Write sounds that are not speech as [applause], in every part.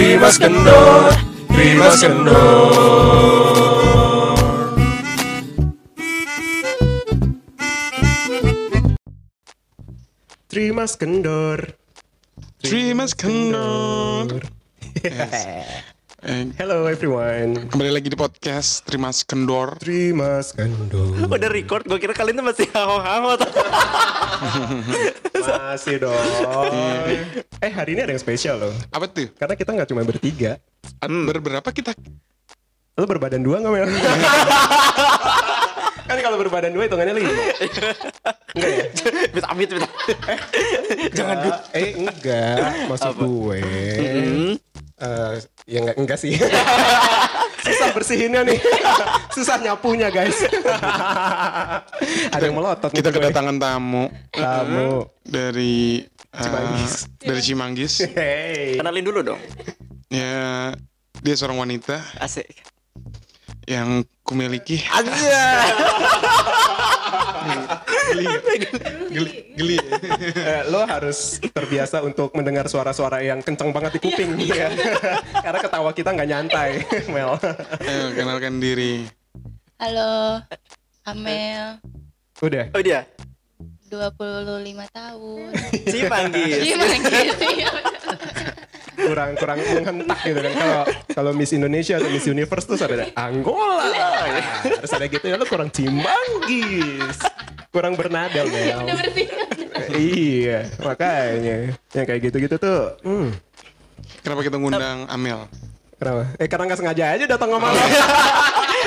Trimas Kendor, Trimas Kendor. Trimas Kendor. Trimas [laughs] Kendor. Eh, Hello everyone. kembali lagi di podcast Trimas Kendor. Trimas Kendor. [laughs] Udah record, gue kira kalian tuh masih tuh. [laughs] Masih dong. eh hari ini ada yang spesial loh. Apa tuh? Karena kita nggak cuma bertiga. Hmm. Berberapa kita? Lo berbadan dua nggak Mel? kan kalau berbadan dua hitungannya lima. Enggak ya? Amit, amit, amit. Jangan Eh enggak. Maksud gue. Eh, ya enggak, enggak sih. [laughs] Susah bersihinnya nih. [laughs] Susah nyapunya guys. ada yang melotot. Kita nih, gue. kedatangan tamu Tamu. dari eh, Cimanggis. dari Cimanggis. Hey. Kenalin dulu dong. Ya, dia seorang wanita Asik. yang kumiliki. Aja. [laughs] Geli, geli, geli. Eh, lo harus terbiasa untuk mendengar suara-suara yang kenceng banget di kuping ya. [laughs] Karena ketawa kita nggak nyantai, [laughs] Mel. Ayo, kenalkan diri. Halo, Amel, Udah. Oh dia. 25 tahun. Si Manggis. Gimana gitu ya? Kurang kurang menghentak gitu kan. Kalau kalau Miss Indonesia atau Miss Universe tuh ada Angola. Harus ada gitu ya lo kurang cimanggis. Kurang bernada Mel. iya makanya. Yang kayak gitu-gitu tuh hmm, Kenapa kita ngundang Amel? kenapa? Eh karena nggak sengaja aja datang ngomong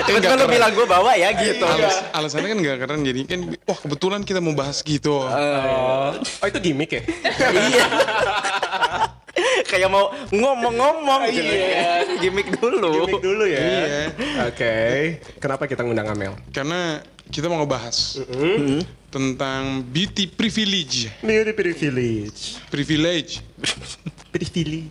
Tiba-tiba lu [laughs] bilang gue bawa ya gitu. Alas, alasannya kan gak keren jadi kan wah kebetulan kita mau bahas gitu. oh, oh itu gimmick ya? Iya. [laughs] [laughs] Kayak mau ngomong-ngomong gitu. [laughs] Gimik dulu. gimmick dulu ya Iya. oke kenapa kita ngundang Amel Karena kita mau ngebahas tentang beauty privilege. beauty privilege Privilege. privilege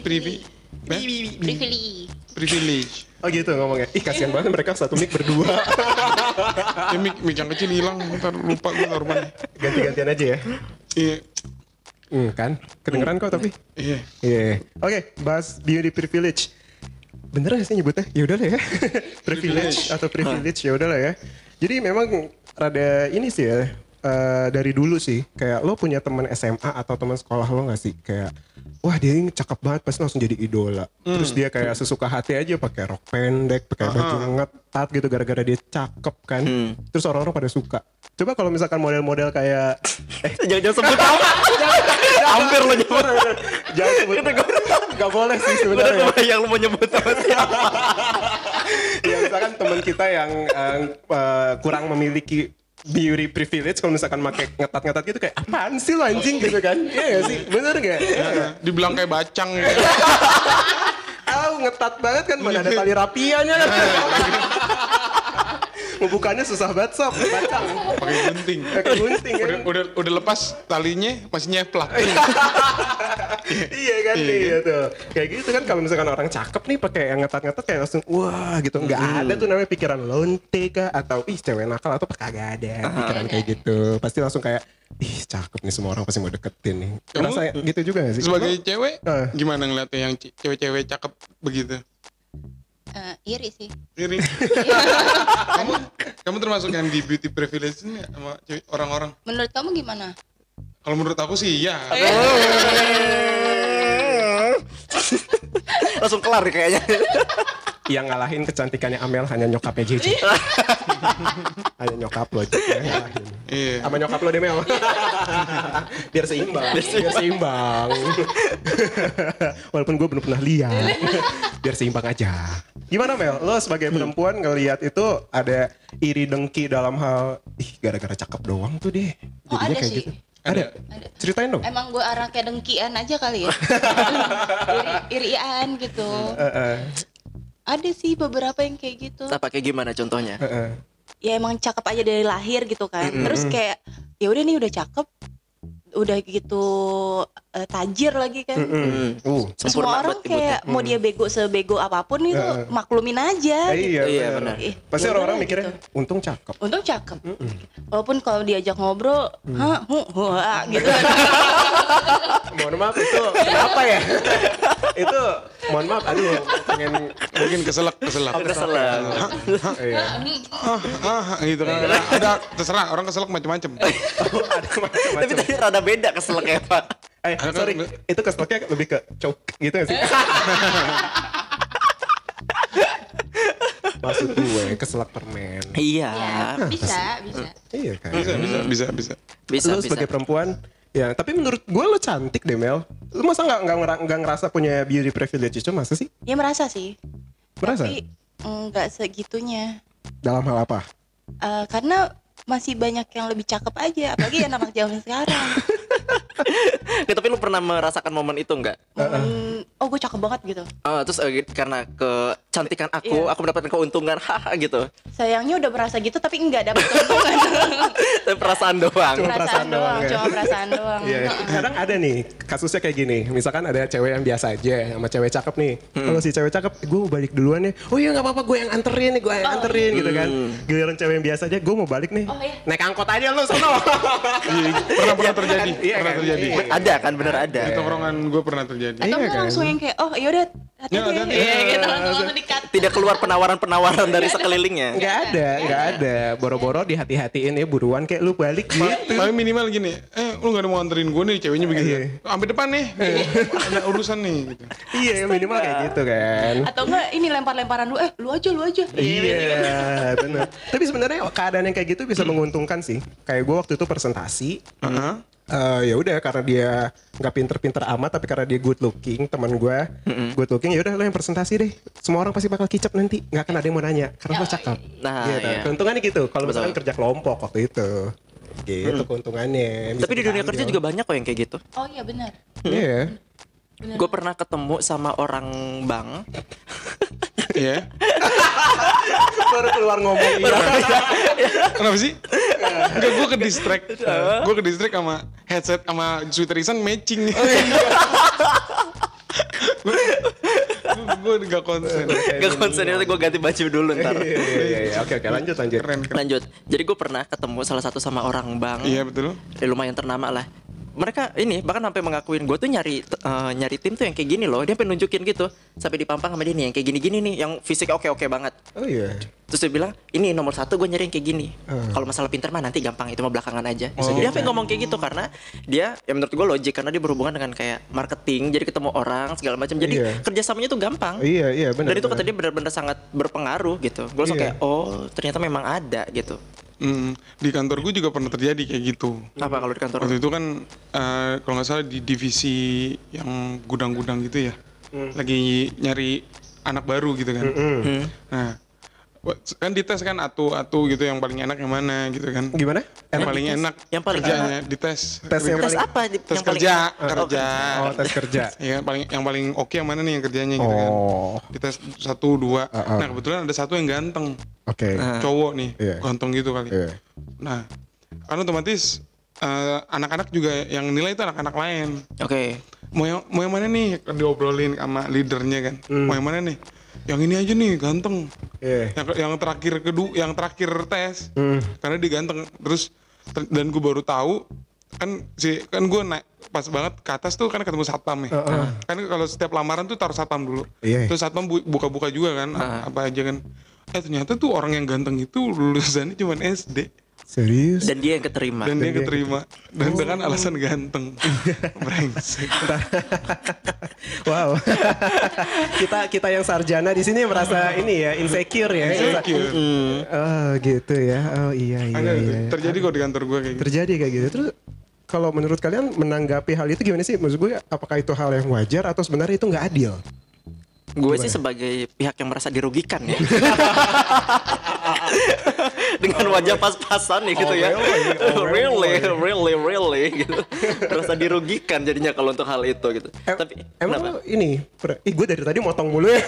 Privi eh? Privilege. privilege. oh gitu ngomongnya ih kasihan banget mereka satu mic berdua [laughs] Ya mic, mic yang kecil hilang, ntar lupa gue taruh mana. ganti-gantian aja ya Iya. Hmm, kan kedengeran kok tapi Iya. Iya. Oke, bahas beauty privilege. Bener gak sih nyebutnya? Ya udah lah ya. [laughs] privilege atau privilege ya udah lah ya. Jadi memang rada ini sih ya. eh, dari dulu sih kayak lo punya teman SMA atau teman sekolah lo gak sih kayak wah dia ini cakep banget pasti langsung jadi idola terus dia kayak sesuka hati aja pakai rok pendek pakai baju ngetat gitu gara-gara dia cakep kan terus orang-orang pada suka coba kalau misalkan model-model kayak [laughs] eh Jangan-jangan sebut nama. Hampir lo nyebut. jangan sebut gak boleh sih Udah sebenarnya kebayang lu mau nyebut sama siapa. [laughs] ya misalkan teman kita yang eh, eh, kurang memiliki beauty privilege kalau misalkan pakai ngetat-ngetat gitu kayak apaan sih lo anjing gitu kan iya gak sih bener gak Iya. Dibilang kayak bacang [laughs] ya. Tahu ngetat banget kan mana ada tali rapianya kan Ngebukanya susah banget sob. Bacang Pakai gunting. pakai gunting kan Udah, udah udah lepas talinya masih nyeplak. [laughs] iya. Kan? Iya tuh. Kayak gitu kan kalau misalkan orang cakep nih pakai yang ngetat-ngetat kayak langsung wah gitu. Nggak ada tuh namanya pikiran lonte kah? Atau ih cewek nakal atau kagak ada pikiran kayak gitu. Pasti langsung kayak ih cakep nih semua orang pasti mau deketin nih. Kamu- Rasa gitu juga gak sih? Sebagai cewek, Eh. gimana ngeliatnya yang ce- cewek-cewek cakep begitu? Eh, iri sih. Iri. [laughs] kamu kamu termasuk yang di beauty privilege ini sama orang-orang? Menurut kamu gimana? Kalau menurut aku sih iya. [laughs] Langsung kelar nih kayaknya. yang ngalahin kecantikannya Amel hanya nyokapnya JJ hanya nyokap lo aja yang ngalahin. Iya. sama nyokap lo deh Mel. Biar seimbang. Biar seimbang. Walaupun gue belum pernah lihat. Biar seimbang aja. Gimana Mel? Lo sebagai perempuan ngelihat itu ada iri dengki dalam hal ih gara-gara cakep doang tuh deh. Oh, Jadinya ada kayak sih. gitu ada Ada. ceritain dong Emang gue arah kayak dengkian aja kali ya. [laughs] Iri, irian gitu. Eh, eh, Ada sih beberapa yang kayak gitu. Nah, pakai gimana contohnya? eh, eh. Ya emang cakep aja dari lahir gitu kan. Terus kayak ya udah nih udah cakep, udah gitu eh, tajir lagi kan. Hmm. Uh, Semua orang kayak mau dia bego sebego apa pun itu maklumin aja. gitu. iya, Iya, benar. Ih, Pasti ya orang-orang udah mikirnya gitu. untung cakep. Untung cakep. Walaupun kalau diajak ngobrol, hah, hu, hua, gitu. [laughs] Mohon maaf itu kenapa ya? itu mohon maaf aduh pengen Mungkin keselak, keselak. Salah. iya. Gitu kan. Ada, terserah orang keselak macam-macam. [laughs] ada Tapi tadi rada beda keselaknya Pak. Eh, Ada kan- sorry, itu keselaknya lebih ke choke gitu gak sih? [laughs] Maksud gue keselak permen. Iya. Ya, bisa, bisa. Iya kan. Bisa, bisa, bisa, bisa. Bisa, lu bisa. sebagai perempuan ya tapi menurut gue lo cantik deh Mel lu masa nggak nggak ngera- nggak ngerasa punya beauty privilege itu masa sih Ya merasa sih. merasa Tapi enggak segitunya. dalam hal apa Eh, karena masih banyak yang lebih cakep aja, apalagi anak-anak zaman sekarang. [laughs] Ya, tapi lu pernah merasakan momen itu enggak? Momen, oh gue cakep banget gitu. Oh, terus eh, karena kecantikan aku, Iya. aku mendapatkan keuntungan, [laughs] haha gitu. Sayangnya udah merasa gitu tapi enggak dapet [laughs] keuntungan. Tapi perasaan doang. Cuma perasaan doang, ya. cuma perasaan doang. Iya, kadang ada nih kasusnya kayak gini. Misalkan ada cewek yang biasa aja sama cewek cakep nih. Kalau si cewek cakep, gue mau balik duluan ya. Oh iya nggak apa-apa, gue yang anterin nih, gue yang anterin gitu kan. Giliran cewek yang biasa aja, gue mau balik nih. Oh, iya. Naik angkot aja lu sono. [laughs] Iya, pernah pernah terjadi, Iya pernah kan? terjadi. Iya. Ada kan bener ada. Di tongkrongan gue pernah terjadi. Atau Iya enggak kan? langsung yang kayak oh yaudah hati-hati Ya, ya, hati-hati. Iya, gitu langsung langsung dikat. Tidak keluar penawaran-penawaran dari sekelilingnya. Nggak ada, nggak ada. Boro-boro dihati-hatiin ya buruan kayak lu balik gitu. Tapi minimal gini, eh lu gak ada mau anterin gue nih, ceweknya begitu. Iya. Sampai depan nih, ada urusan nih. Gitu. Iya, minimal kayak gitu kan. Atau enggak ini lempar-lemparan lu eh lu aja lu aja. Iya, benar. Tapi sebenarnya keadaan yang kayak gitu bisa menguntungkan sih. Kayak gue waktu itu presentasi, Heeh. Eh, ya udah karena dia nggak pinter-pinter amat, tapi karena dia good looking, teman gue good looking, ya udah lo yang presentasi deh. Semua orang pasti bakal kicap nanti, nggak akan ada yang mau nanya karena lo cakep. Nah, Gitu. iya. Keuntungannya gitu. Kalau Betul. misalkan kerja kelompok waktu itu, gitu keuntungannya. Bisa Tapi di dunia kerja juga banyak kok yang kayak gitu. Oh iya benar. Iya. Gue pernah ketemu sama orang bank. Iya. [laughs] Baru keluar ngomong iya. Kenapa sih? Enggak, gue ke distract. Gue ke distract sama headset sama sweater Isan matching nih. gue gak konsen. Gak konsen itu gue ganti baju dulu [laughs] ntar. Iya, iya, iya. Oke, oke, lanjut, lanjut. Keren, keren. Lanjut. Jadi gue pernah ketemu salah satu sama orang bank. Iya betul. Ya, lumayan ternama lah. Mereka ini bahkan sampai mengakuin gue tuh nyari eh, nyari tim tuh yang kayak gini loh. Dia pengen nunjukin gitu. Sampai dipampang sama dia nih yang kayak gini-gini nih, yang fisiknya oke-oke banget. Oh iya. Terus dia bilang, ini nomor satu gue nyari yang kayak gini. Hmm. Kalau masalah pinter mah nanti gampang, itu mah belakangan aja. Oh. Dia sampai ngomong kayak gitu karena dia, ya menurut gue logik karena dia berhubungan dengan kayak marketing, jadi ketemu orang segala macam. Jadi Iya. kerjasamanya tuh gampang. Iya, iya, benar. Dan itu kata dia benar-benar sangat berpengaruh gitu. Gue langsung Iya. kayak, oh ternyata memang ada gitu. Hmm, di kantor gue juga pernah terjadi kayak gitu. Apa kalau di kantor? Waktu itu kan eh, kalau nggak salah di divisi yang gudang-gudang gitu ya, lagi nyari anak baru gitu kan. Hmm. Nah, kan dites kan atu-atu gitu yang paling enak yang mana gitu kan. Gimana? Yang paling enak Yang paling kerjanya dites. Tes yang Tes paling- apa? Tes yang paling kerja, enak? kerja. Oh, tes kerja. Iya, [laughs] paling yang paling oke yang mana nih yang kerjanya gitu kan. Oh. Dites satu dua. Uh-uh. Nah kebetulan ada satu yang ganteng, Oke. cowok nih, Iya. ganteng gitu kali. Iya. Nah, kan otomatis eh, anak-anak juga yang nilai itu anak-anak lain. Oke. Mau yang mau yang mana nih? Kan diobrolin sama leadernya kan. Mau yang mana nih? Yang ini aja nih ganteng. Iya. Yang yang terakhir kedua, yang terakhir tes. Hmm. Karena dia ganteng. Terus ter- dan gue baru tahu kan si kan gue naik pas banget ke atas tuh kan ketemu satpam ya. Kan kalau setiap lamaran tuh taruh satpam dulu. Iya. Terus satpam bu- buka-buka juga kan apa aja kan. Eh ternyata tuh orang yang ganteng itu lulusannya cuma SD Serius? Dan dia yang keterima. dan dia keterima dan dengan alasan ganteng. [laughs] Brengsek. [laughs] wow. [laughs] kita kita yang sarjana di sini merasa ini ya insecure ya. Insecure. Oh gitu ya. Oh iya iya Ada, iya. terjadi kok di kantor gue kayak gitu. Terjadi kayak gitu. Terus kalau menurut kalian menanggapi hal itu gimana sih? Maksud gue apakah itu hal yang wajar atau sebenarnya itu nggak adil? Gue sih sebagai pihak yang merasa dirugikan ya. [laughs] Dengan wajah pas-pasan nih gitu ya. Oh, [laughs] really, really, really gitu. Merasa dirugikan jadinya kalau untuk hal itu gitu. Em- Tapi emang ini, ih gue dari tadi motong mulu ya.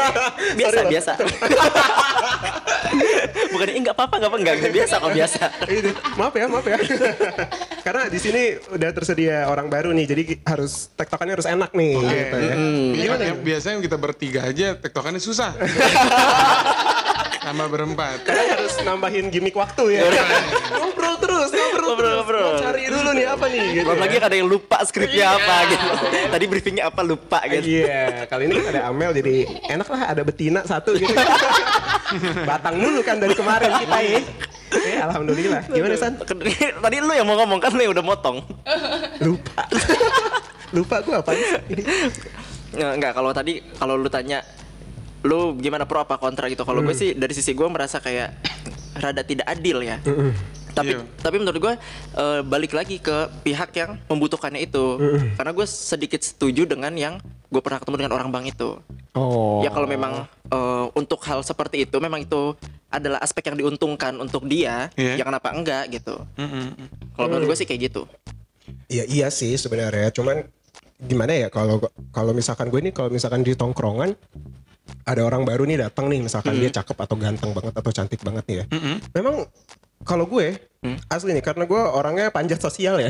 [laughs] biasa Sorry loh. biasa. [laughs] Bukan eh, enggak apa-apa enggak apa enggak biasa kok biasa. Itu, maaf ya, maaf ya. [laughs] Karena di sini udah tersedia orang baru nih, jadi harus tektokannya harus enak nih. Gitu ya. Gimana? biasanya kita bertiga aja tektokannya susah. [laughs] Sama berempat. Karena harus nambahin gimmick waktu ya. ngobrol nih apa nih gitu. Ya. lagi ada yang lupa skripnya apa gitu. Tadi briefingnya apa lupa gitu. Iya, kali ini kan ada Amel jadi enak lah ada betina satu gitu. [laughs] Batang mulu kan dari kemarin kita ya. Eh, alhamdulillah. Gimana San? Tadi lu yang mau ngomong kan lu udah motong. Lupa. [laughs] Lupa gue apa Enggak, kalau tadi kalau lu tanya lu gimana pro apa kontra gitu. Kalau gue sih dari sisi gue merasa kayak rada tidak adil ya. Tapi Iya. tapi menurut gue eh, balik lagi ke pihak yang membutuhkannya itu. Karena gue sedikit setuju dengan yang gue pernah ketemu dengan orang bang itu. Oh. Ya kalau memang eh, untuk hal seperti itu memang itu adalah aspek yang diuntungkan untuk dia, Iya. ya kenapa enggak gitu. Mm-mm. Kalau menurut gue sih kayak gitu. Iya iya sih sebenarnya. Cuman gimana ya kalau kalau misalkan gue nih kalau misalkan di tongkrongan ada orang baru nih datang nih misalkan dia cakep atau ganteng banget atau cantik banget nih ya. Mm-mm. Memang kalau gue asli nih karena gue orangnya panjat sosial ya.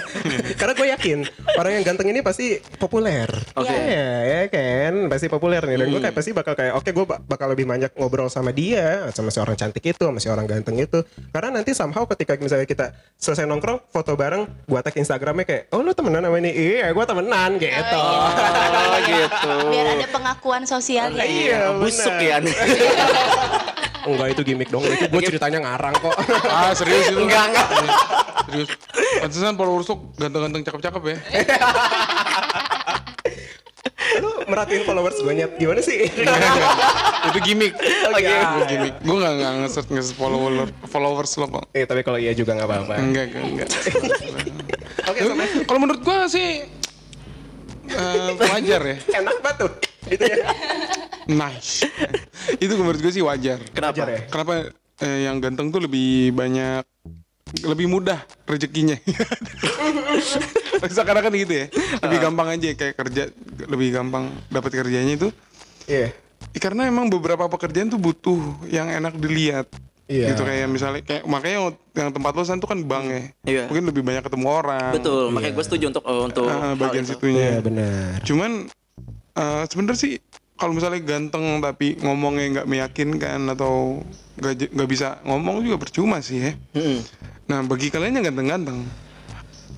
[laughs] karena gue yakin orang yang ganteng ini pasti populer. Oke. Iya ya kan pasti populer nih dan gue kayak pasti bakal kayak oke gue ba- bakal lebih banyak ngobrol sama dia sama si orang cantik itu sama si orang ganteng itu karena nanti somehow ketika misalnya kita selesai nongkrong foto bareng gue tag Instagramnya kayak oh lu temenan sama ini iya gue temenan gitu. Oh gitu. Biar ada pengakuan sosialnya. Iya Busuk benar. ya. [laughs] Enggak itu gimmick dong itu gue ceritanya ngarang kok. Ah serius itu? Enggak, enggak. Serius. Pantesan followers tuh ganteng-ganteng cakep-cakep ya. lu merhatiin followers gue nyet gimana sih? Enggak. itu gimmick. Oh, iya. Itu gimmick. Gue gak, gak nge-search nge follower, followers lo kok. Eh tapi kalau iya juga nggak apa-apa. Enggak, enggak, enggak. Oke, sampai Kalau menurut gue sih eh, wajar ya. enak banget tuh. Gitu ya. Nice. itu menurut gue sih wajar. Kenapa? Wajar ya? Kenapa eh, yang ganteng tuh lebih banyak lebih mudah rezekinya. [laughs] Sekarang kan gitu ya. Lebih gampang aja kayak kerja lebih gampang dapat kerjanya itu. Iya. Ya, karena emang beberapa pekerjaan tuh butuh yang enak dilihat. Iya. Gitu kayak misalnya kayak makanya yang tempat lo san tuh kan bank ya. Iya. Mungkin lebih banyak ketemu orang. Betul, makanya gue setuju untuk eh, untuk Ah, hal bagian itu. situnya. Iya benar. Cuman eh sebenarnya sih kalau misalnya ganteng tapi ngomongnya nggak meyakinkan atau nggak bisa ngomong juga percuma sih ya. Mm-mm. Nah bagi kalian yang ganteng-ganteng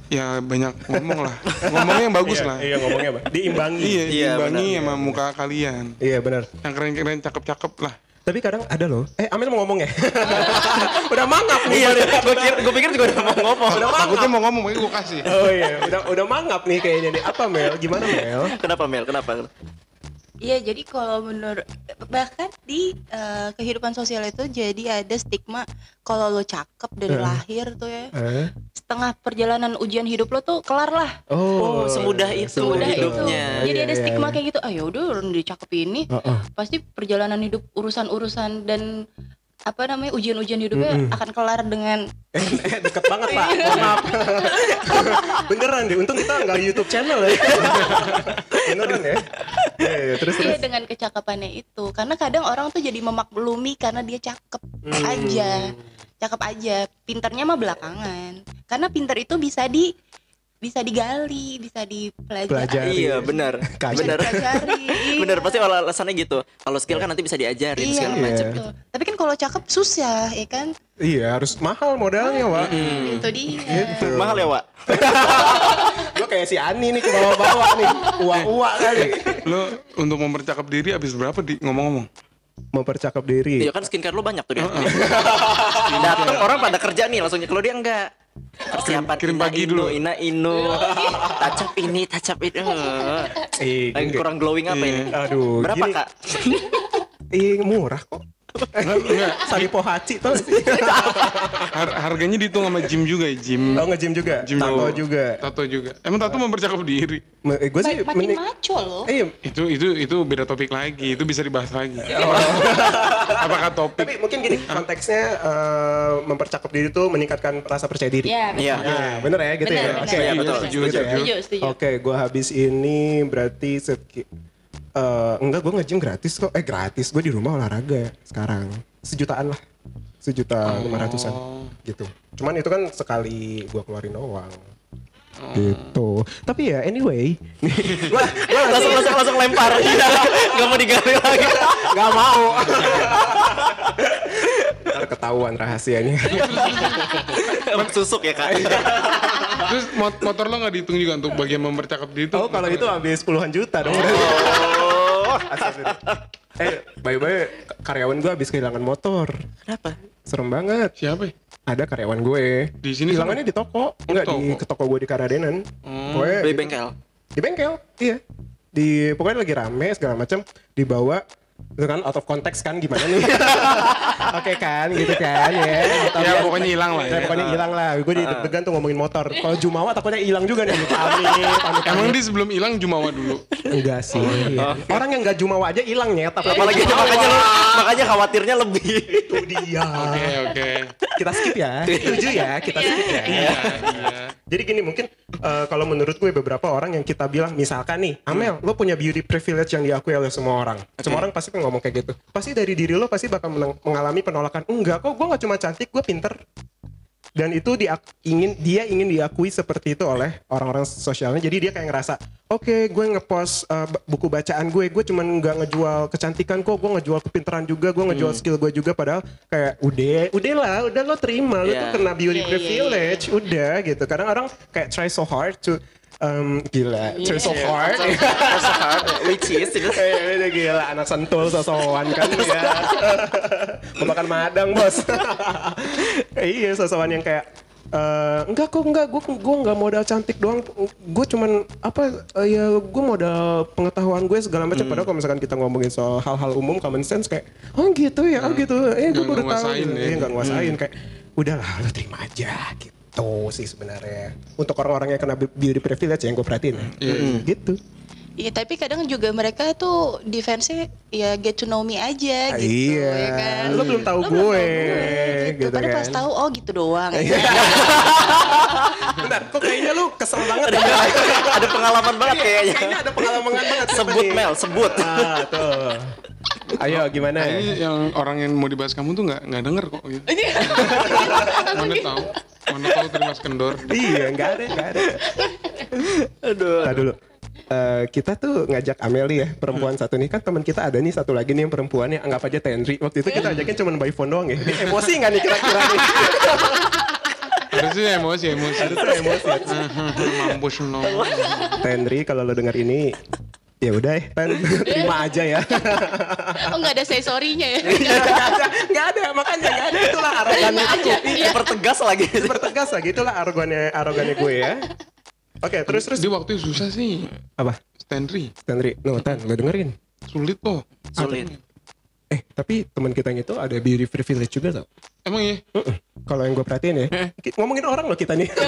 ya banyak ngomong lah, ngomongnya yang bagus lah. Iya ngomongnya apa? Diimbangi. Iya, Iya, imbangi benar. sama muka kalian. Iya benar. Yang keren-keren, cakep-cakep lah. Tapi kadang ada loh. Eh Amel mau ngomong ya? [laughs] udah mangap nih. Iya, gue pikir gue pikir juga udah mau ngomong. Udah mangap. Takutnya mau ngomong, makanya gue kasih. Oh iya, udah udah mangap nih kayaknya nih. Apa Mel? Gimana Mel? Kenapa Mel? Kenapa? Iya, jadi kalau menurut bahkan di eh, kehidupan sosial itu jadi ada stigma kalau lo cakep dari lahir tuh ya. Eh? Setengah perjalanan ujian hidup lo tuh kelar lah. Oh, semudah itu Semudah hidupnya. itu. Jadi Iya, ada iya, stigma iya. kayak gitu. Ah ya udah orang dia cakep ini. Heeh. Pasti perjalanan hidup urusan-urusan dan apa namanya ujian-ujian hidupnya akan kelar dengan Eh, eh, deket banget pak, mohon maaf. [laughs] Beneran deh, untung kita nggak YouTube channel ya. [laughs] Beneran ya. Iya, iya, terus Iya terus. dengan kecakapannya itu. Karena kadang orang tuh jadi memaklumi karena dia cakep Hmm. aja. Cakep aja. Pinternya mah belakangan. Karena pinter itu bisa di bisa digali bisa dipelajari Pelajari. Iya, benar. Benar. Iya. [laughs] Benar, pasti alasannya gitu. Kalau skill kan nanti bisa diajarin iya segala Iya. macam. betul. tapi kan kalau cakep susah ya kan Iya harus mahal modalnya Wak itu dia Gitu Mahal ya, Wak? [laughs] Gue kayak si Ani nih ke bawah-bawah nih Uak-uak kali Lo untuk mempercakap diri habis berapa di ngomong-ngomong? Mempercakap diri Iya kan skincare lu banyak tuh dia. Datang orang pada kerja nih langsungnya kalau dia enggak. Persiapan Kirim pagi inu, dulu. Ina inu. Tacap ini, tacap itu. Eh, kurang glowing apa ini? Aduh Berapa, gini. Kak? Ih murah kok Enggak, Saripo Haci tau gak sih? [laughs] har- harganya dihitung sama gym juga ya, gym. Oh nge-gym juga? Gym Tato dulu. juga Tato juga. Emang tato mempercakap diri. eh, Gue sih makin maco loh Eh, Itu itu itu beda topik lagi. Itu bisa dibahas lagi. [laughs] [laughs] Apakah topik? tapi mungkin gini konteksnya eh, mempercakap diri itu meningkatkan rasa percaya diri. ya Iya. Nah, bener ya gitu Bener, ya. bener. Oke, Iya, gitu betul. ya. Setuju, Gitu ya. setuju setuju Oke, gue habis ini berarti eh, enggak gue nge-gym gratis kok. Eh gratis, gue di rumah olahraga sekarang. Sejutaan lah. Sejuta lima ratusan gitu. Cuman itu kan sekali gue keluarin doang. Gitu. Tapi ya anyway, [laughs] gua, gua langsung langsung langsung lempar. [laughs] Gak mau digali lagi. Gak mau. [laughs] Ketahuan rahasianya. Susuk ya, Kak. Terus mot- motor lo nggak dihitung juga untuk bagian mempercakap diri itu? Oh kalau itu habis puluhan juta dong. Astagfirullah. Eh, by the way, karyawan gue habis kehilangan motor. Kenapa? Serem banget. Siapa ya? Ada karyawan gue. Di sini Hilangannya di toko. Enggak di toko. ke toko gue di Karadenan. Pokoknya Beli gitu. bengkel. Di bengkel, iya. Di pokoknya lagi rame segala macam dibawa itu kan out of context kan gimana nih? [laughs] Oke kan gitu kan ya. Atau Ya, dia- pokoknya hilang lah ya, ya. pokoknya hilang lah. Gue di deg-degan tuh ngomongin motor. [laughs] Kalau Jumawa takutnya hilang juga nih. Pamit pamit Emang dia sebelum hilang Jumawa dulu. enggak sih. Iya. orang yang enggak Jumawa aja hilang nyet. Tapi Apalagi makanya lu, makanya khawatirnya lebih. itu dia. Oke oke. kita skip ya. Setuju ya kita skip ya. Iya iya. Jadi gini mungkin eh, kalau menurut gue beberapa orang yang kita bilang misalkan nih Amel lo punya beauty privilege yang diakui oleh semua orang. Semua orang pasti ngomong kayak gitu. Pasti dari diri lo pasti bakal mengalami penolakan. Enggak kok gue nggak cuma cantik gue pinter. Dan itu dia ingin dia ingin diakui seperti itu oleh orang-orang sosialnya. Jadi dia kayak ngerasa oke gue ngepost b- buku bacaan gue gue cuman nggak ngejual kecantikan kok gue ngejual kepintaran juga gue ngejual skill gue juga. Padahal kayak udah udah lah udah lo terima. Lo tuh Iya. kena beauty Iya, iya, privilege udah gitu. Kadang orang kayak try so hard to um, gila. Try so hard. Rasa hard, which is itu. Eh, gila anak sentul sosokan kan ya. [laughs] Mau makan madang, Bos. [laughs] iya, sosokan yang kayak eh, enggak kok enggak. Gue gue enggak modal cantik doang. Gue cuman apa eh, ya gue modal pengetahuan gue segala macam. Padahal kalau misalkan kita ngomongin soal hal-hal umum common sense kayak oh gitu ya oh gitu. Eh gue baru tahu. nguasain gitu. ya. Nguasain. Kayak udahlah lo terima aja gitu sih sebenarnya untuk orang-orang yang kena beauty privilege yang gue perhatiin ya. gitu Iya tapi kadang juga mereka tuh defense-nya ya get to know me aja gitu Iya. ya kan. Lo belum tahu Lo belum gue, gitu. gitu Padahal kan. pas tahu oh gitu doang. ya. [laughs] Bentar, kok kayaknya lu kesel banget ya? [laughs] Ada pengalaman banget kayaknya. kayaknya ada pengalaman banget. [laughs] Sebut Mel, sebut. Ah, tuh. Ayo gimana ya? Ini yang orang yang mau dibahas kamu tuh nggak nggak denger kok. Gitu. Mana tahu? Mana tahu terima kendor. Iya, nggak ada, nggak ada. Aduh. Tadi dulu. Eh, kita tuh ngajak Ameli ya perempuan satu nih kan teman kita ada nih satu lagi nih yang perempuan yang anggap aja Tenri waktu itu kita ajakin cuma by phone doang ya Dia emosi nggak nih kira-kira nih Harusnya emosi emosi. harusnya emosi. Mampus no. Tenri kalau lo denger ini ya udah ya Ten [laughs] terima aja ya Oh nggak ada say sorry-nya ya. [laughs] nggak ada nggak ada makanya nggak ada itulah arogannya aja. Iya. Pertegas lagi. pertegas lah gitulah arogannya arogannya gue ya oke terus terus Dia waktu susah sih. apa Stanley. Tenri no Ten lo dengerin Sulit loh. Sulit. Eh tapi teman kita yang itu ada beauty privilege juga tau Emang ya? Mm-mm. kalau yang gue perhatiin ya ki- ngomongin orang loh kita nih [laughs]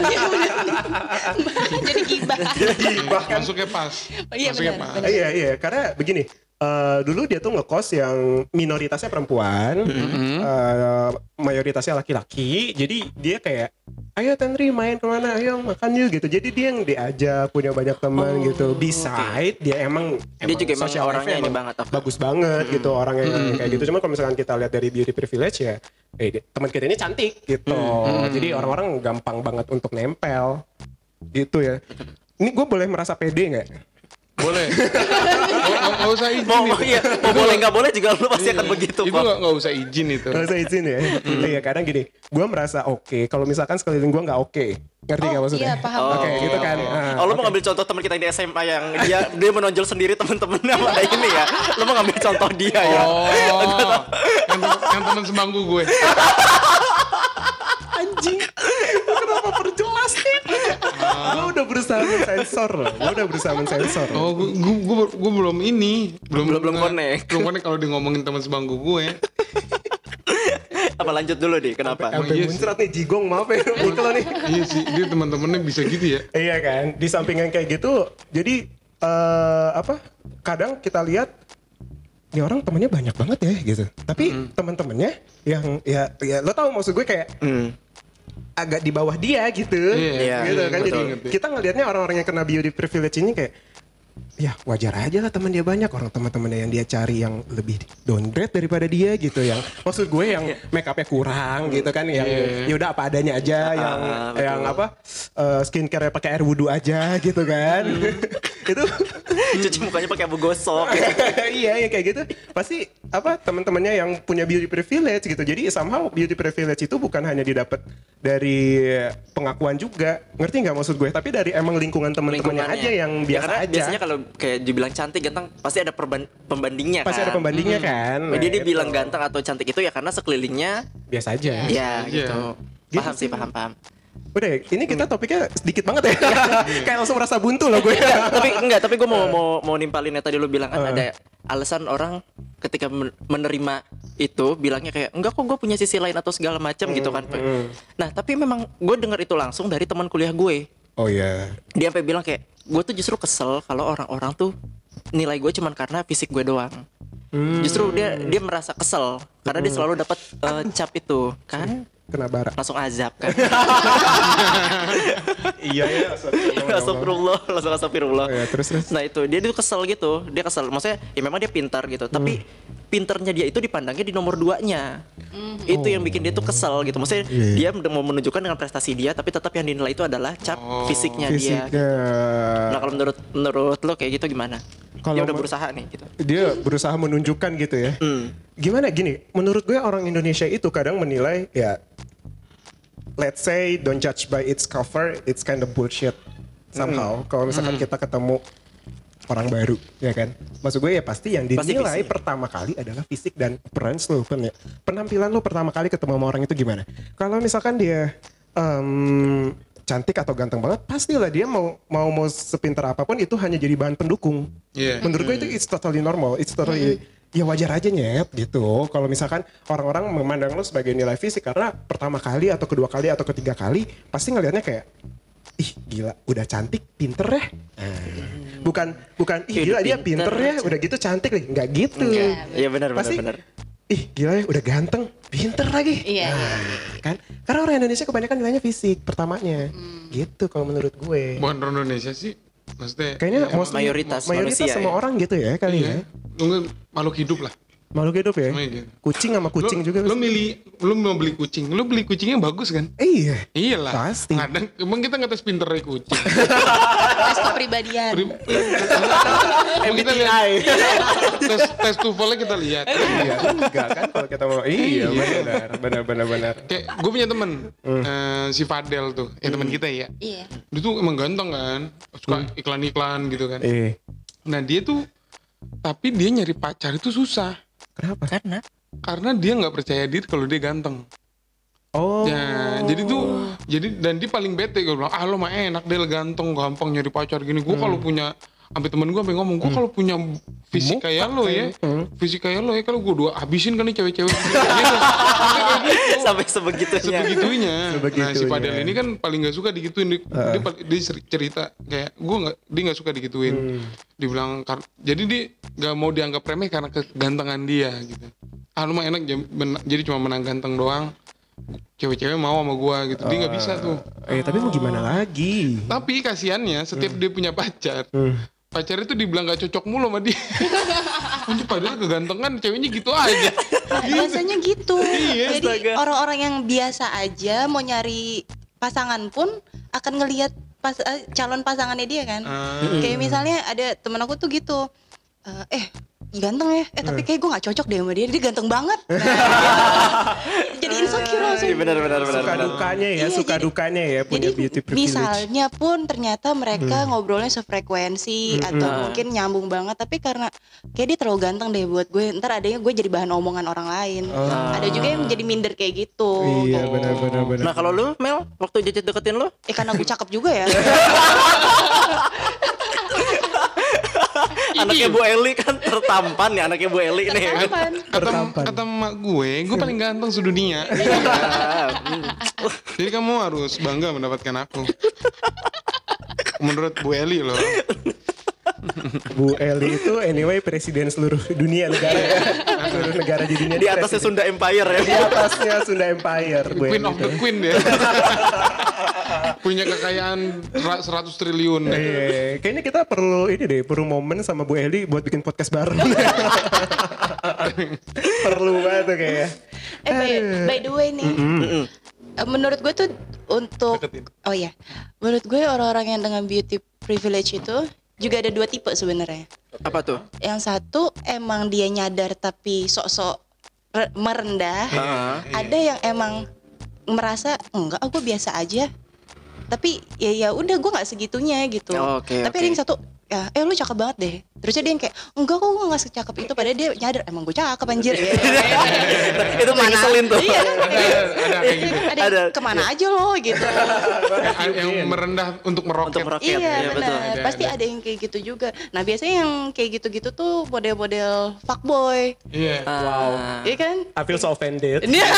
Jadi gibah. gibah kan Masuknya pas. Oh, iya, Masuknya benar, pas. benar. iya iya karena begini eh, dulu dia tuh ngekos yang minoritasnya perempuan eh, mayoritasnya laki-laki. Jadi dia kayak ayo Tenri main ke mana? Ayo makan yuk gitu. Jadi dia yang diajak punya banyak teman gitu. beside dia emang Dia juga emang social orangnya emang banget, apa? bagus banget gitu orangnya yang kayak gitu. Cuma kalau misalkan kita lihat dari beauty privilege ya eh teman kita ini cantik gitu. Jadi orang-orang gampang banget untuk nempel. Gitu ya. Ini gue boleh merasa pede nggak Boleh. Nggak nggak usah izin Mau, itu. iya, mau boleh nggak boleh juga lu pasti akan begitu Itu kok. nggak nggak usah izin itu. Gak usah izin ya. Iya kadang gini, gue merasa oke. Kalau misalkan sekeliling gue nggak oke, ngerti nggak Oh, maksudnya? iya, paham. Oke gitu kan. Ah, Oh, lu mau ngambil contoh teman kita yang di SMA yang dia dia menonjol sendiri temen-temennya pada ini ya. Lu mau ngambil contoh dia ya. Oh, [laughs] yang, yang teman sebangku gue. [laughs] berusaha mensensor loh. Gue udah berusaha mensensor. Oh, gue, gue, gue, belum ini, belum Belum- belum nge- connect. Belum connect kalau dia ngomongin teman sebangku gue. Apa lanjut dulu nih? Kenapa? Sampai iya muncrat nih jigong maaf ya [laughs] loh nih. iya sih, dia teman-temannya bisa gitu ya. Iya kan, di samping yang kayak gitu, jadi eh apa? Kadang kita lihat ini orang temennya banyak banget ya gitu. Tapi teman-temannya yang ya ya lo tau maksud gue kayak Hmm. Agak di bawah dia gitu. Iya, gitu iya, kan betul, jadi betul. kita ngelihatnya orang-orang yang kena beauty privilege ini kayak ya wajar aja lah teman dia banyak orang teman-temannya yang dia cari yang lebih downgrade daripada dia gitu yang maksud gue yang make upnya kurang gitu kan yang Iya. ya udah apa adanya aja yang betul. yang apa eh, skincare pakai air wudhu aja gitu kan [laughs] itu Cuci mukanya pakai abu gosok. [laughs] iya ya kayak gitu pasti apa teman-temannya yang punya beauty privilege gitu. Jadi somehow beauty privilege itu bukan hanya didapat dari pengakuan juga, ngerti nggak maksud gue? Tapi dari emang lingkungan teman-temannya aja yang Ya, biasa karena aja. Biasanya kalau kayak dibilang cantik ganteng pasti ada perban- pembandingnya Pasti kan. ada pembandingnya kan. Dia dia Nah, bilang itu. ganteng atau cantik itu ya karena sekelilingnya biasa aja. ya Iya. gitu. Gitu Paham sih, paham, paham. Udah, ya, ini kita topiknya sedikit banget ya. [laughs] Kayak langsung merasa buntu loh gue. tapi enggak, tapi gue mau mau mau nimpalin yang tadi lu bilang kan Eh. ada alasan orang ketika men- menerima itu bilangnya kayak enggak kok gue punya sisi lain atau segala macam gitu kan. Nah, tapi memang gue dengar itu langsung dari teman kuliah gue. Oh iya. Dia sampai bilang kayak gue tuh justru kesel kalau orang-orang tuh nilai gue cuman karena fisik gue doang. Justru dia dia merasa kesel karena dia selalu dapat eh, cap itu. Kan Kena bara. langsung azab kan. [laughs] iya ya. Astagfirullah, langsung astagfirullah. Oh, ya, terus terus. Nah itu dia tuh kesel gitu, dia kesel. Maksudnya ya memang dia pintar gitu, tapi Hmm. pintarnya dia itu dipandangnya di nomor duanya. Itu yang bikin dia tuh kesel gitu. Maksudnya Oh. Iya. dia mau menunjukkan dengan prestasi dia, tapi tetap yang dinilai itu adalah cap fisiknya dia. Fisiknya. Nah kalau menurut menurut lo kayak gitu gimana? Kalau dia udah berusaha nih gitu. dia berusaha menunjukkan gitu ya. Hmm. Gimana gini? Menurut gue orang Indonesia itu kadang menilai ya let's say don't judge by its cover, it's kind of bullshit somehow. Kalau misalkan kita ketemu orang baru, ya kan? Maksud gue ya pasti yang Pasti dinilai fisik. pertama kali adalah fisik dan appearance lo, pen- ya. penampilan lo pertama kali ketemu sama orang itu gimana? Kalau misalkan dia em, cantik atau ganteng banget, pastilah dia mau mau mau sepintar apa pun itu hanya jadi bahan pendukung. Iya. Menurut gue itu it's totally normal, it's totally ya wajar aja nyet gitu. Kalau misalkan orang-orang memandang lo sebagai nilai fisik karena pertama kali atau kedua kali atau ketiga kali pasti ngelihatnya kayak ih gila udah cantik pinter ya. Bukan bukan ih gila dia pinter, pinter ya udah gitu cantik nih nggak gitu. Iya benar benar Pasti benar. Ih gila ya udah ganteng pinter lagi. Iya. Nah, kan karena orang Indonesia kebanyakan nilainya fisik pertamanya. Gitu kalau menurut gue. Bukan orang Indonesia sih. Maksudnya Kayaknya ya, mostly- mayoritas mayoritas manusia semua ya. orang gitu ya kali iya. ya. Nggak- makhluk hidup lah. Makhluk hidup ya. Kucing sama kucing Lu- juga. Lu milih, lu mau beli kucing, lu beli kucingnya bagus kan? Iya. Iyalah. Pasti. Kadang emang kita nggak tes pinternya kucing. [laughs] tes kepribadian Prim- [laughs] Emang kita lihat [laughs] tes tes tuvalnya kita lihat. Iya, enggak kan kalau kita mau. Iya, benar, benar, benar, benar. Kayak gue punya temen eh, si Fadel tuh, ya teman kita ya. iya Dia tuh emang ganteng kan, suka iklan-iklan gitu kan. Eh, Nah dia tuh, tapi dia nyari pacar itu susah. Kenapa? Karena Karena dia nggak percaya diri kalau dia ganteng. Oh. Ya, jadi tuh, jadi dan dia paling bete gue bilang, ah lo mah enak deh ganteng, gampang nyari pacar gini. Gue kalau punya, sampai temen gue sampai ngomong, gue kalau punya fisik kayak lo ya, fisik kayak lo ya, kalau gue dua habisin kan nih cewek-cewek gitu. [laughs] Sampai kayak gitu. sampai sebegitunya. sebegitunya. Nah si. Padel ini kan paling gak suka digituin. Dia, dia, dia cer- cerita kayak gue nggak, dia nggak suka digituin. Dibilang kar- jadi dia nggak mau dianggap remeh karena kegantengan dia gitu. Ah lu mah enak jadi cuma menang ganteng doang. Cewek-cewek mau sama gua gitu. Dia nggak bisa tuh. Eh, tapi mau gimana lagi? Tapi kasihannya setiap dia punya pacar, pacar itu dibilang gak cocok mulu sama dia. [laughs] Anjir padahal kegantengan ceweknya gitu aja. Nah, biasanya gitu Iya, jadi orang-orang yang biasa aja mau nyari pasangan pun akan ngelihat pas eh, calon pasangannya dia kan Ah. kayak misalnya ada temen aku tuh gitu eh, eh ganteng ya. Eh tapi kayak gue nggak cocok deh sama dia. Dia ganteng banget. Nah, [laughs] jadi insecure langsung. Iya benar benar benar. Suka benar. dukanya ya, Iya, suka jadi- dukanya ya punya jadi beauty privilege. misalnya pun ternyata mereka ngobrolnya sefrekuensi atau mungkin nyambung banget tapi karena kayak dia terlalu ganteng deh buat gue ntar adanya gue jadi bahan omongan orang lain. Ada juga yang jadi minder kayak gitu. Iya, benar, benar, benar. Nah kalau lu Mel waktu Jajat deketin lu? Eh karena gue cakep juga ya [laughs] anaknya Bu Eli kan tertampan ya anaknya Bu Eli nih. Apaan? kata Tertampan. kata emak gue, gue paling ganteng sedunia. [laughs] Jadi kamu harus bangga mendapatkan aku. Menurut Bu Eli loh. [laughs] Bu Eli itu anyway presiden seluruh dunia negara ya. seluruh negara di dunia Di atasnya presiden. Sunda Empire ya. di atasnya Sunda Empire Bu Queen Eli of the itu. Queen dia. [laughs] Punya kekayaan ra- 100 triliun. Iya, kayaknya kita perlu ini deh, perlu momen sama Bu Eli buat bikin podcast baru. [laughs] perlu banget tuh kayaknya. eh by, by the way nih eh, menurut gue tuh untuk Deketin. oh ya menurut gue orang-orang yang dengan beauty privilege itu juga ada dua tipe sebenarnya. Apa tuh? Yang satu emang dia nyadar tapi sok-sok re- merendah. Heeh. Ada yang emang merasa enggak, aku biasa aja. Tapi ya ya udah gue nggak segitunya gitu. Oke, tapi oke. ada yang satu ya eh lu cakep banget deh. Terusnya dia yang kayak enggak kok gue nggak secakep itu. Padahal dia nyadar emang gue cakep anjir. [laughs] Itu ngeselin tuh. Iya. ada kayak gitu. Ada, ke mana aja lo gitu. Yang- yang merendah untuk meroket. Untuk meroket. iya ya, betul. benar. Ada, Pasti ada. yang kayak gitu juga. Nah biasanya yang kayak gitu-gitu tuh model-model fuckboy. Iya. Wow. Iya kan? I feel so offended. Iya.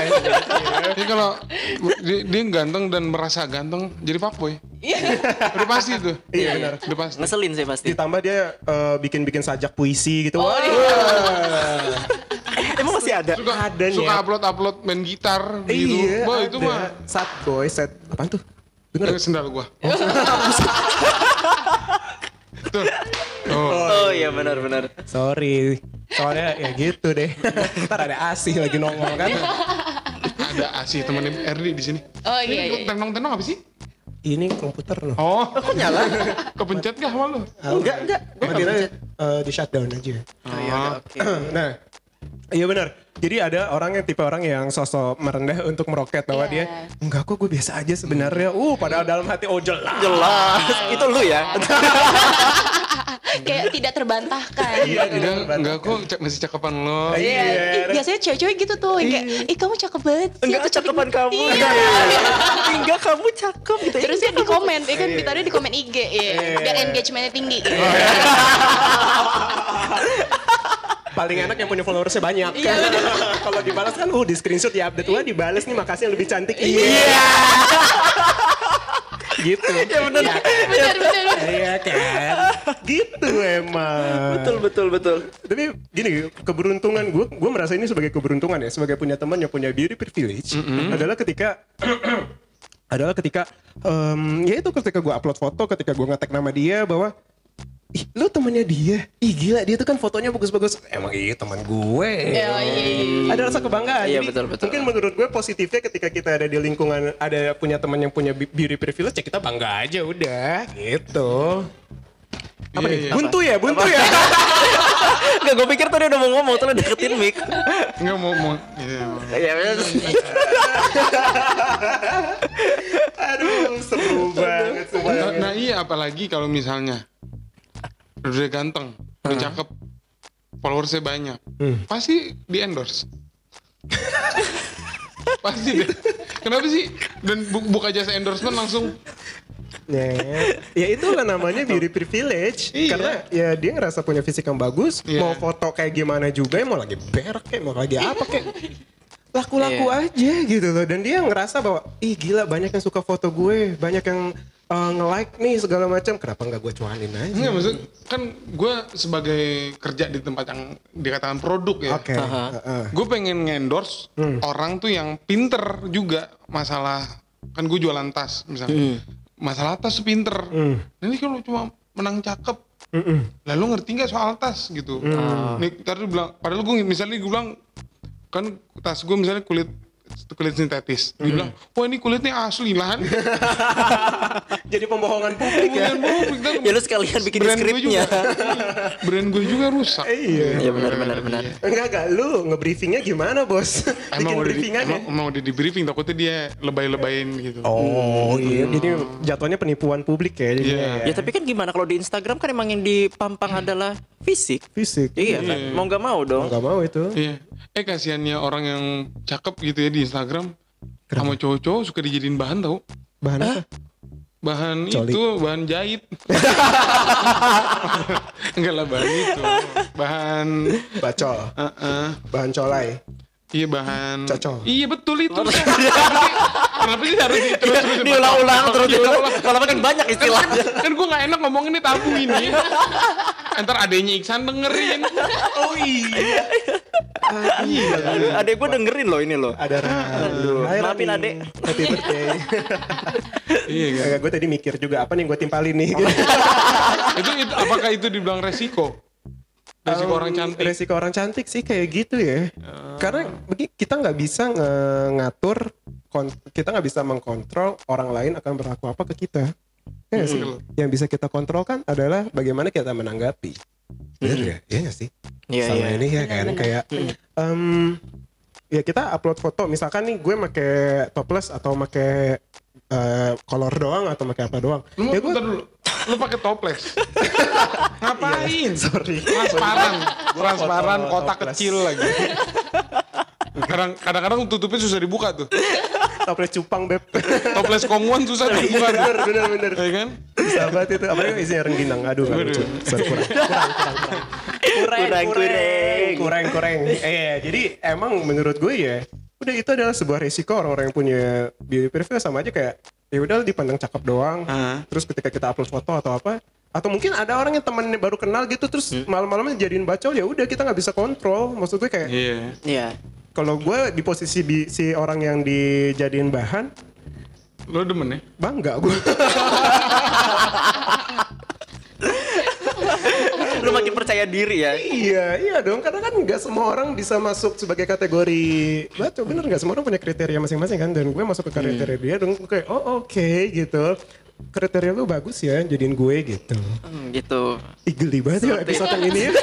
[laughs] Jadi kalau dia, ganteng dan merasa ganteng jadi fuckboy. Udah pasti tuh. Iya, benar. Udah pasti. Ngeselin sih pasti. Ditambah dia eh, bikin-bikin sajak puisi gitu. Wah. [laughs] Emang masih ada? Suka, Ada nih suka ya. upload-upload main gitar gitu. Iya, Wah, itu ada. mah Sad boy, sad. Apaan tuh? Bener? Eh, sendal gua. [laughs] Tuh. Oh. Oh iya benar-benar. Sorry. Soalnya ya gitu deh. [laughs] Ntar ada asih lagi nongol kan. Ada Asi temennya Erdi di sini. Oh iya iya. Tenong-tenong apa sih? Ini komputer loh. Oh, kok nyala? Kepencet gak sama lu? Enggak, enggak. Gua nggak Akhirnya pencet. eh, di shutdown aja. Oh iya, udah, oke. [clears throat] nah, iya benar. Jadi ada orang yang tipe orang yang sosok merendah untuk meroket bahwa Iya. dia enggak kok gue biasa aja sebenarnya. Uh, padahal dalam hati oh jelas. Jelas. Itu lu ya. [laughs] [laughs] Kayak tidak terbantahkan. Iya, Enggak, enggak kok cak- masih cakepan lo. Iya, ih, biasanya cewek-cewek gitu tuh, kayak, ih kamu cakep banget Enggak cakepan banget." kamu. Iya. Enggak kamu cakep gitu. Terus dia di komen, ya kan ditaruh di komen IG, ya, biar engagementnya tinggi. Gitu. [laughs] Paling enak yang punya followersnya banyak. Iya, [laughs] Kalau dibalas kan, uh di screenshot ya update wah dibalas nih makasih yang lebih cantik. Iya. Gitu. [laughs] Ya benar. bener bener. Iya kan. gitu emang. Betul betul betul. Tapi gini, keberuntungan gue, gue merasa ini sebagai keberuntungan ya, sebagai punya teman yang punya beauty privilege adalah ketika [clears throat] adalah ketika em, ya itu ketika gue upload foto, ketika gue ngetek nama dia bahwa ih lu temannya dia, ih gila dia tuh kan fotonya bagus-bagus, emang iya teman gue. Ya, iya, iya. Ada rasa kebanggaan. Iya, Jadi, betul, betul. Mungkin menurut gue positifnya ketika kita ada di lingkungan ada punya teman yang punya beauty privilege ya kita bangga aja udah gitu. Apa Iya, nih? iya. Buntu ya, buntu ya. [laughs] Enggak, gue pikir tadi udah mau ngomong, terus deketin mic. Enggak mau mau. Iya. [laughs] Aduh, seru banget Nah, nah iya apalagi kalau misalnya udah ganteng, udah cakep, followersnya banyak, pasti di endorse. [laughs] pasti deh. Kenapa sih? Dan bu- buka jasa endorsement langsung Ya, ya itulah namanya beauty privilege. Iya. Karena ya dia ngerasa punya fisik yang bagus, Iya. mau foto kayak gimana juga, mau lagi berak kayak mau lagi apa kayak laku-laku Iya. aja gitu loh. Dan dia ngerasa bahwa ih gila banyak yang suka foto gue, banyak yang uh, nge-like nih segala macam. Kenapa nggak gue cuanin aja? Enggak maksud kan gue sebagai kerja di tempat yang dikatakan produk ya. Oke. heeh. Gue pengen ngendorse orang tuh yang pinter juga masalah kan gue jualan tas misalnya. Masalah tas tuh pinter. Nah, Ini kalau cuma menang cakep. Lalu ngerti nggak soal tas gitu. Nih tadi bilang padahal gue misalnya gue bilang kan tas gue misalnya kulit kulit sintetis. Dia bilang, wah ini kulitnya asli lah. [laughs] Jadi pembohongan publik ya. Ya lu sekalian bikin brand gue skripnya. juga, brand gue juga rusak. Iya. Iya benar benar benar. Enggak enggak lu nge-briefingnya gimana bos? [laughs] Bikin Emang udah di, briefingan ya? emang, emang udah di briefing takutnya dia lebay-lebayin gitu. Oh iya, jadi jatuhnya penipuan publik ya jadinya Iya. ya. Ya tapi kan gimana kalau di Instagram kan emang yang dipampang adalah fisik. Fisik. Iya kan, mau nggak mau dong. Enggak mau itu. Iya. Eh kasihannya orang yang cakep gitu ya di Instagram sama cowok-cowok suka dijadiin bahan tau. Bahan apa? Bahan Coli. itu bahan jahit. [laughs] Enggak lah bahan itu. Bahan Bacol. eh, eh, Bahan colai. iya bahan Cocol. Iya betul itu. [laughs] Kenapa sih- harus terus-terusin Diulang-ulang terus Iya, diulang. ulang. Kalau kan banyak istilahnya. kan gue gak enak ngomong ini tabu ini Ntar adanya Iksan dengerin Oh iya. Aduh, Adek gue dengerin loh ini loh. Ada Aduh, Hai, maafin adek. Happy birthday. Iya kan gue tadi mikir juga apa nih gue timpalin nih. itu, itu apakah itu dibilang resiko resiko orang cantik Resiko orang cantik sih kayak gitu ya. Karena begi- kita nggak bisa nge- ngatur, kita nggak bisa mengkontrol orang lain akan berlaku apa ke kita. Ya nggak sih? Yang bisa kita kontrolkan adalah bagaimana kita menanggapi. Bener ya? Iya nggak sih? Iya, Sama iya. ini ya kan kayak em, ya kita upload foto misalkan nih gue make topless atau make eh, color doang atau make apa doang. Lu ya gue dulu. Lu pakai toples. [laughs] Ngapain? sorry. Transparan, transparan, kotak kecil lagi. Kadang- Kadang-kadang tutupnya susah dibuka tuh. [laughs] Toples cupang beb. [laughs] Toples konguan susah tuh. bener bener bener. Ya kan? Sahabat itu apalagi isinya rengginang. Aduh nggak lucu. Sorry, kurang. Kurang kurang kurang. Kurang, kurang. kurang kurang. Eh jadi emang menurut gue ya udah itu adalah sebuah resiko orang-orang yang punya beauty privilege sama aja kayak ya udah dipandang cakep doang. Ah. Terus ketika kita upload foto atau apa atau mungkin ada orang yang temennya baru kenal gitu terus Hmm. malam-malamnya jadiin bacol ya udah kita nggak bisa kontrol maksud gue kayak Iya. Iya. Kalau gue di posisi bi- si orang yang dijadiin bahan Lo demen ya? bangga gue [laughs] Lu makin percaya diri ya. Iya, iya dong. Karena kan nggak semua orang bisa masuk sebagai kategori baca. Bener nggak semua orang punya kriteria masing-masing kan. Dan gue masuk ke kriteria dia dong. Kayak, oh oke gitu. Kriteria lu bagus ya, jadiin gue gitu. Hmm, gitu. Ih geli banget ya episode yang ini ya. [laughs]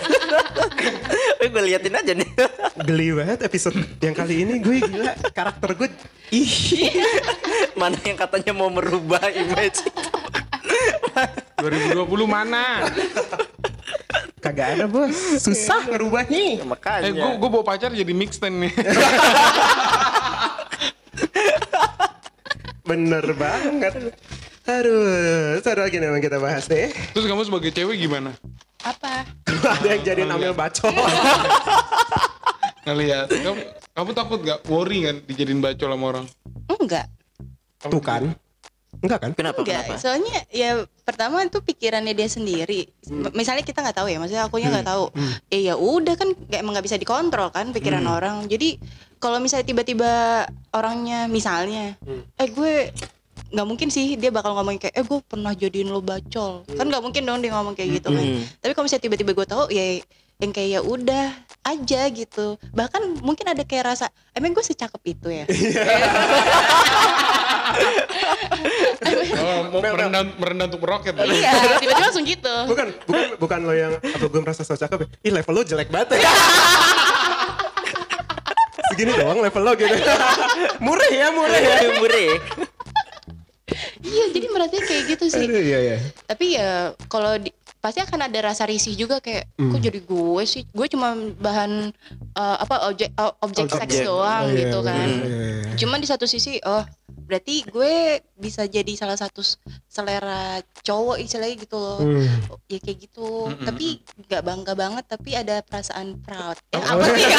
Gue liatin aja nih. [laughs] Geli banget episode yang kali ini gue gila. Karakter gue, ih. [laughs] Mana yang katanya mau merubah image 2020 mana? Kagak ada bos. Susah ngerubahnya. Makanya. Eh, gue gue bawa pacar jadi mixten nih. Bener banget. Aduh, seru lagi nih yang kita bahas deh. Terus kamu sebagai cewek gimana? Apa? ada yang jadiin ambil bacol. Ngeliat. Kamu, kamu takut gak? Worry kan dijadiin bacol sama orang? Enggak. Tuh kan. Enggak kan? Kenapa? Enggak. Kenapa? Soalnya ya pertama itu pikirannya dia sendiri. M- Misalnya kita nggak tahu ya, maksudnya akunya nggak tahu. Eh ya udah kan nggak emang nggak bisa dikontrol kan pikiran orang. Jadi kalau misalnya tiba-tiba orangnya misalnya, eh gue nggak mungkin sih dia bakal ngomong kayak eh gue pernah jadiin lo bacol. Kan nggak mungkin dong dia ngomong kayak gitu kan. Tapi kalau misalnya tiba-tiba gue tahu ya yang kayak ya udah aja gitu. Bahkan mungkin ada kayak rasa emang gue secakep itu ya. Oh, mau merendah, merendah untuk meroket. iya tiba-tiba langsung gitu. Bukan bukan bukan lo yang apa gue merasa so cakep ya? Ih level lo jelek banget ya. [laughs] Segini doang level lo gitu. [laughs] Murah ya murah ya. Mure. Iya jadi merasa kayak gitu sih. Aduh, iya iya. Tapi ya kalau di- pasti akan ada rasa risih juga kayak kok jadi gue sih? Gue cuma bahan eh, apa objek objek Objek. seks doang Oh, iya, gitu kan. bener, iya, iya. cuman di satu sisi oh berarti gue bisa jadi salah satu selera cowok istilahnya gitu loh. Hmm. ya kayak gitu. Tapi nggak bangga banget tapi ada perasaan proud. Eh, Oh, apa sih? [laughs]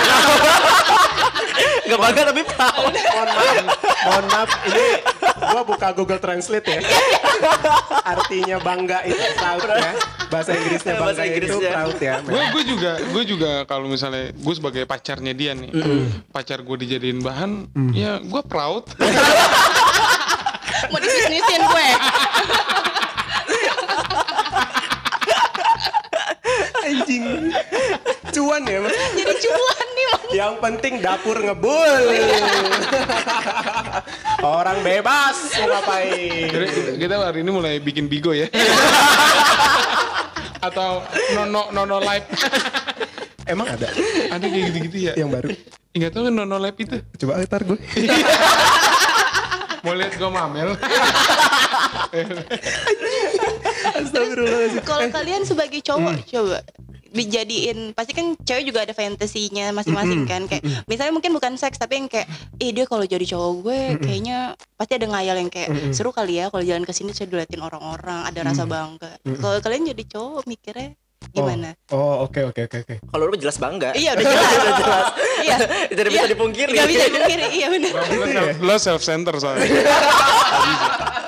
Gak bangga tapi proud. mohon maaf. Mohon maaf. Ini gue buka Google Translate ya. [laughs] Artinya bangga itu proud ya. Bahasa Inggrisnya bangga Bahasa itu Inggrisnya. proud ya gue gue juga gue juga kalau misalnya gue sebagai pacarnya dia nih pacar gue dijadiin bahan ya gue proud. [laughs] Mau disisnisin gue. Anjing. Cuan ya Mas. jadi cuan. [laughs] yang penting dapur ngebul. [laughs] Orang bebas mau ngapain? Jadi kita, kita hari ini mulai bikin bigo ya. [laughs] Atau nono nono live. Emang ada? Ada kayak gitu-gitu ya. Yang baru? Nggak tahu kan nono live itu? Coba ntar gue. Mau lihat gue mamel? Astagfirullahaladzim Kalau kalian sebagai cowok coba dijadiin pasti kan cewek juga ada fantasinya masing-masing kan kayak misalnya mungkin bukan seks tapi yang kayak eh dia kalau jadi cowok gue kayaknya pasti ada ngayal yang kayak seru kali ya kalau jalan ke sini saya diliatin orang-orang ada rasa bangga. Kalau kalian jadi cowok mikirnya gimana? oh oke oke oke oke. Kalau lu jelas bangga. iya udah jelas. [laughs] Udah jelas. iya. Tidak bisa dipungkiri. nggak bisa dipungkiri. Iya benar lo self center soalnya. [laughs]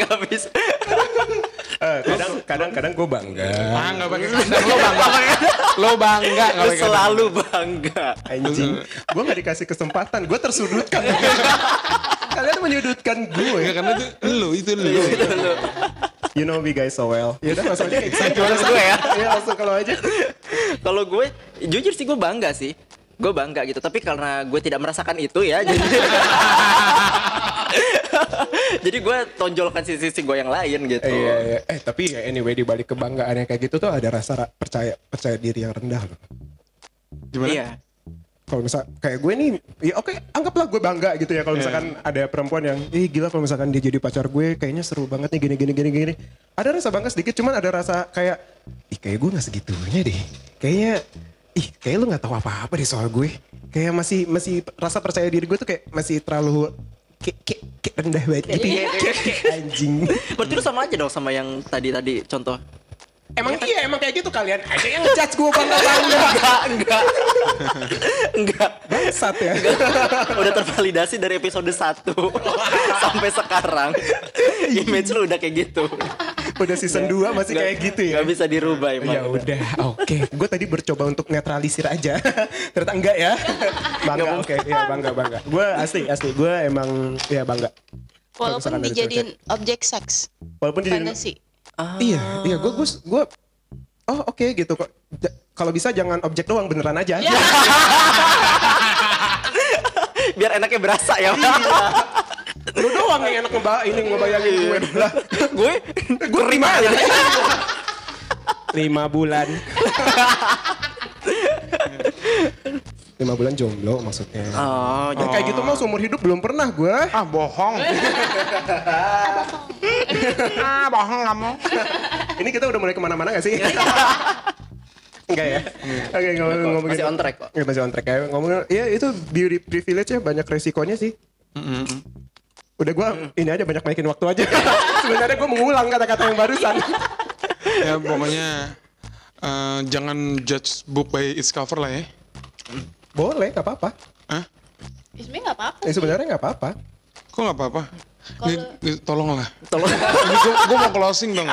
Gak bisa. [laughs] Eh, kadang kadang kadang gue bangga. Ah nggak pakai standar lo bangga. Lo bangga nggak pakai selalu bangga. anjing. Gue nggak dikasih kesempatan gue tersudutkan. [laughs] Kalian menyudutkan gue Nggak, karena itu lo itu lo. You know me guys so well. Ya udah langsung aja. [laughs] Langsung gue ya. ya langsung kalau aja. Kalau gue jujur sih gue bangga sih. Gue bangga gitu, tapi karena gue tidak merasakan itu ya, jadi [laughs] [laughs] Jadi gue tonjolkan sisi-sisi gue yang lain gitu. Eh, iya, iya. eh tapi ya anyway di balik kebanggaan yang kayak gitu tuh ada rasa ra- percaya percaya diri yang rendah loh. Gimana? Iya. Kalau misal kayak gue nih, ya oke anggaplah gue bangga gitu ya kalau misalkan ada perempuan yang, ih gila kalau misalkan dia jadi pacar gue, kayaknya seru banget nih gini gini gini gini. Ada rasa bangga sedikit, cuman ada rasa kayak, ih kayak gue nggak segitunya deh. Kayaknya, ih kayak lu nggak tahu apa-apa deh soal gue. Kayak masih masih rasa percaya diri gue tuh kayak masih terlalu kayak kayak, kayak rendah banget gitu. Kayak anjing. Berarti lu sama aja dong sama yang tadi-tadi contoh. Emang iya emang kayak gitu kalian aja yang ngejudge gue bangga bangga. [laughs] Enggak, enggak. enggak. Bangsat ya. Udah tervalidasi dari episode 1 [laughs] sampai sekarang. Image lu udah kayak gitu. Udah season 2 masih kayak gitu ya. Gak bisa dirubah emang. Ya udah, oke. Gue tadi bercoba untuk netralisir aja. [laughs] Ternyata enggak ya. [laughs] Bangga, oke. Ya bangga, bangga. Gue asli, asli. Gue emang ya bangga. Walaupun dijadiin objek seks, Walaupun jadi fantasi. Iya, iya. Gue gue gue Oh oke gitu kok. Ja- Kalau bisa jangan objek doang beneran aja. [laughs] Biar enaknya berasa ya. Lu doang yang enak ngeba ini ngebayangin gue lah. gue Gue lima ya. lima bulan. lima bulan jomblo maksudnya. Oh, Ya, kayak gitu mah seumur hidup belum pernah gue. Ah bohong. [laughs] ah bohong kamu. Ini kita udah mulai ke mana-mana gak sih? Enggak ya? Oke ngomong ngomongin. Masih on track kok. Ya, masih on track ya. Ngomongin, ya itu beauty privilege ya banyak resikonya sih. Udah gue ini aja banyak naikin waktu aja. [laughs] Sebenarnya gue mengulang kata-kata yang barusan. [laughs] ya pokoknya eh, jangan judge book by its cover lah ya. Boleh, gak apa-apa. Hah? Ya, Sebenarnya nggak apa-apa. Ya, sebenarnya gak apa-apa. Kok nggak apa-apa? Nih, tolonglah. Tolong. [laughs] Gue, mau closing dong.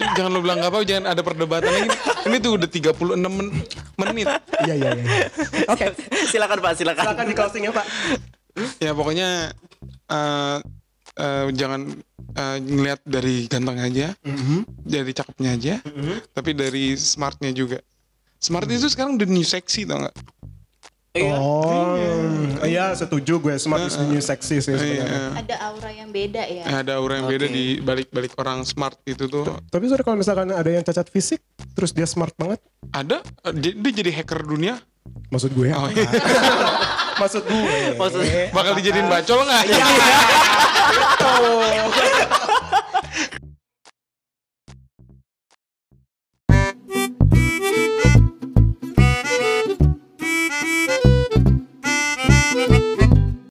Jangan lu bilang nggak apa, jangan ada perdebatan lagi. Ini tuh udah 36 men- menit. Iya, iya, iya. Oke, silakan Pak, silakan. silakan di closing ya Pak. Ya pokoknya eh, eh, jangan eh, ngelihat dari ganteng aja, dari cakepnya aja, tapi dari smartnya juga. Smart itu sekarang the new sexy tau nggak? Iya. Oh, iya setuju gue. Smart is the new sexy sih sebenarnya. Iya. Ada aura yang beda ya. Ada aura yang beda Oke. di balik-balik orang smart itu tuh. Tapi sorry kalau misalkan ada yang cacat fisik, terus dia smart banget. Ada, dia, dia jadi hacker dunia. Maksud gue Oh, [laughs] iya maksud gue. Maksud bakal dijadiin bacol nggak? Iya. iya.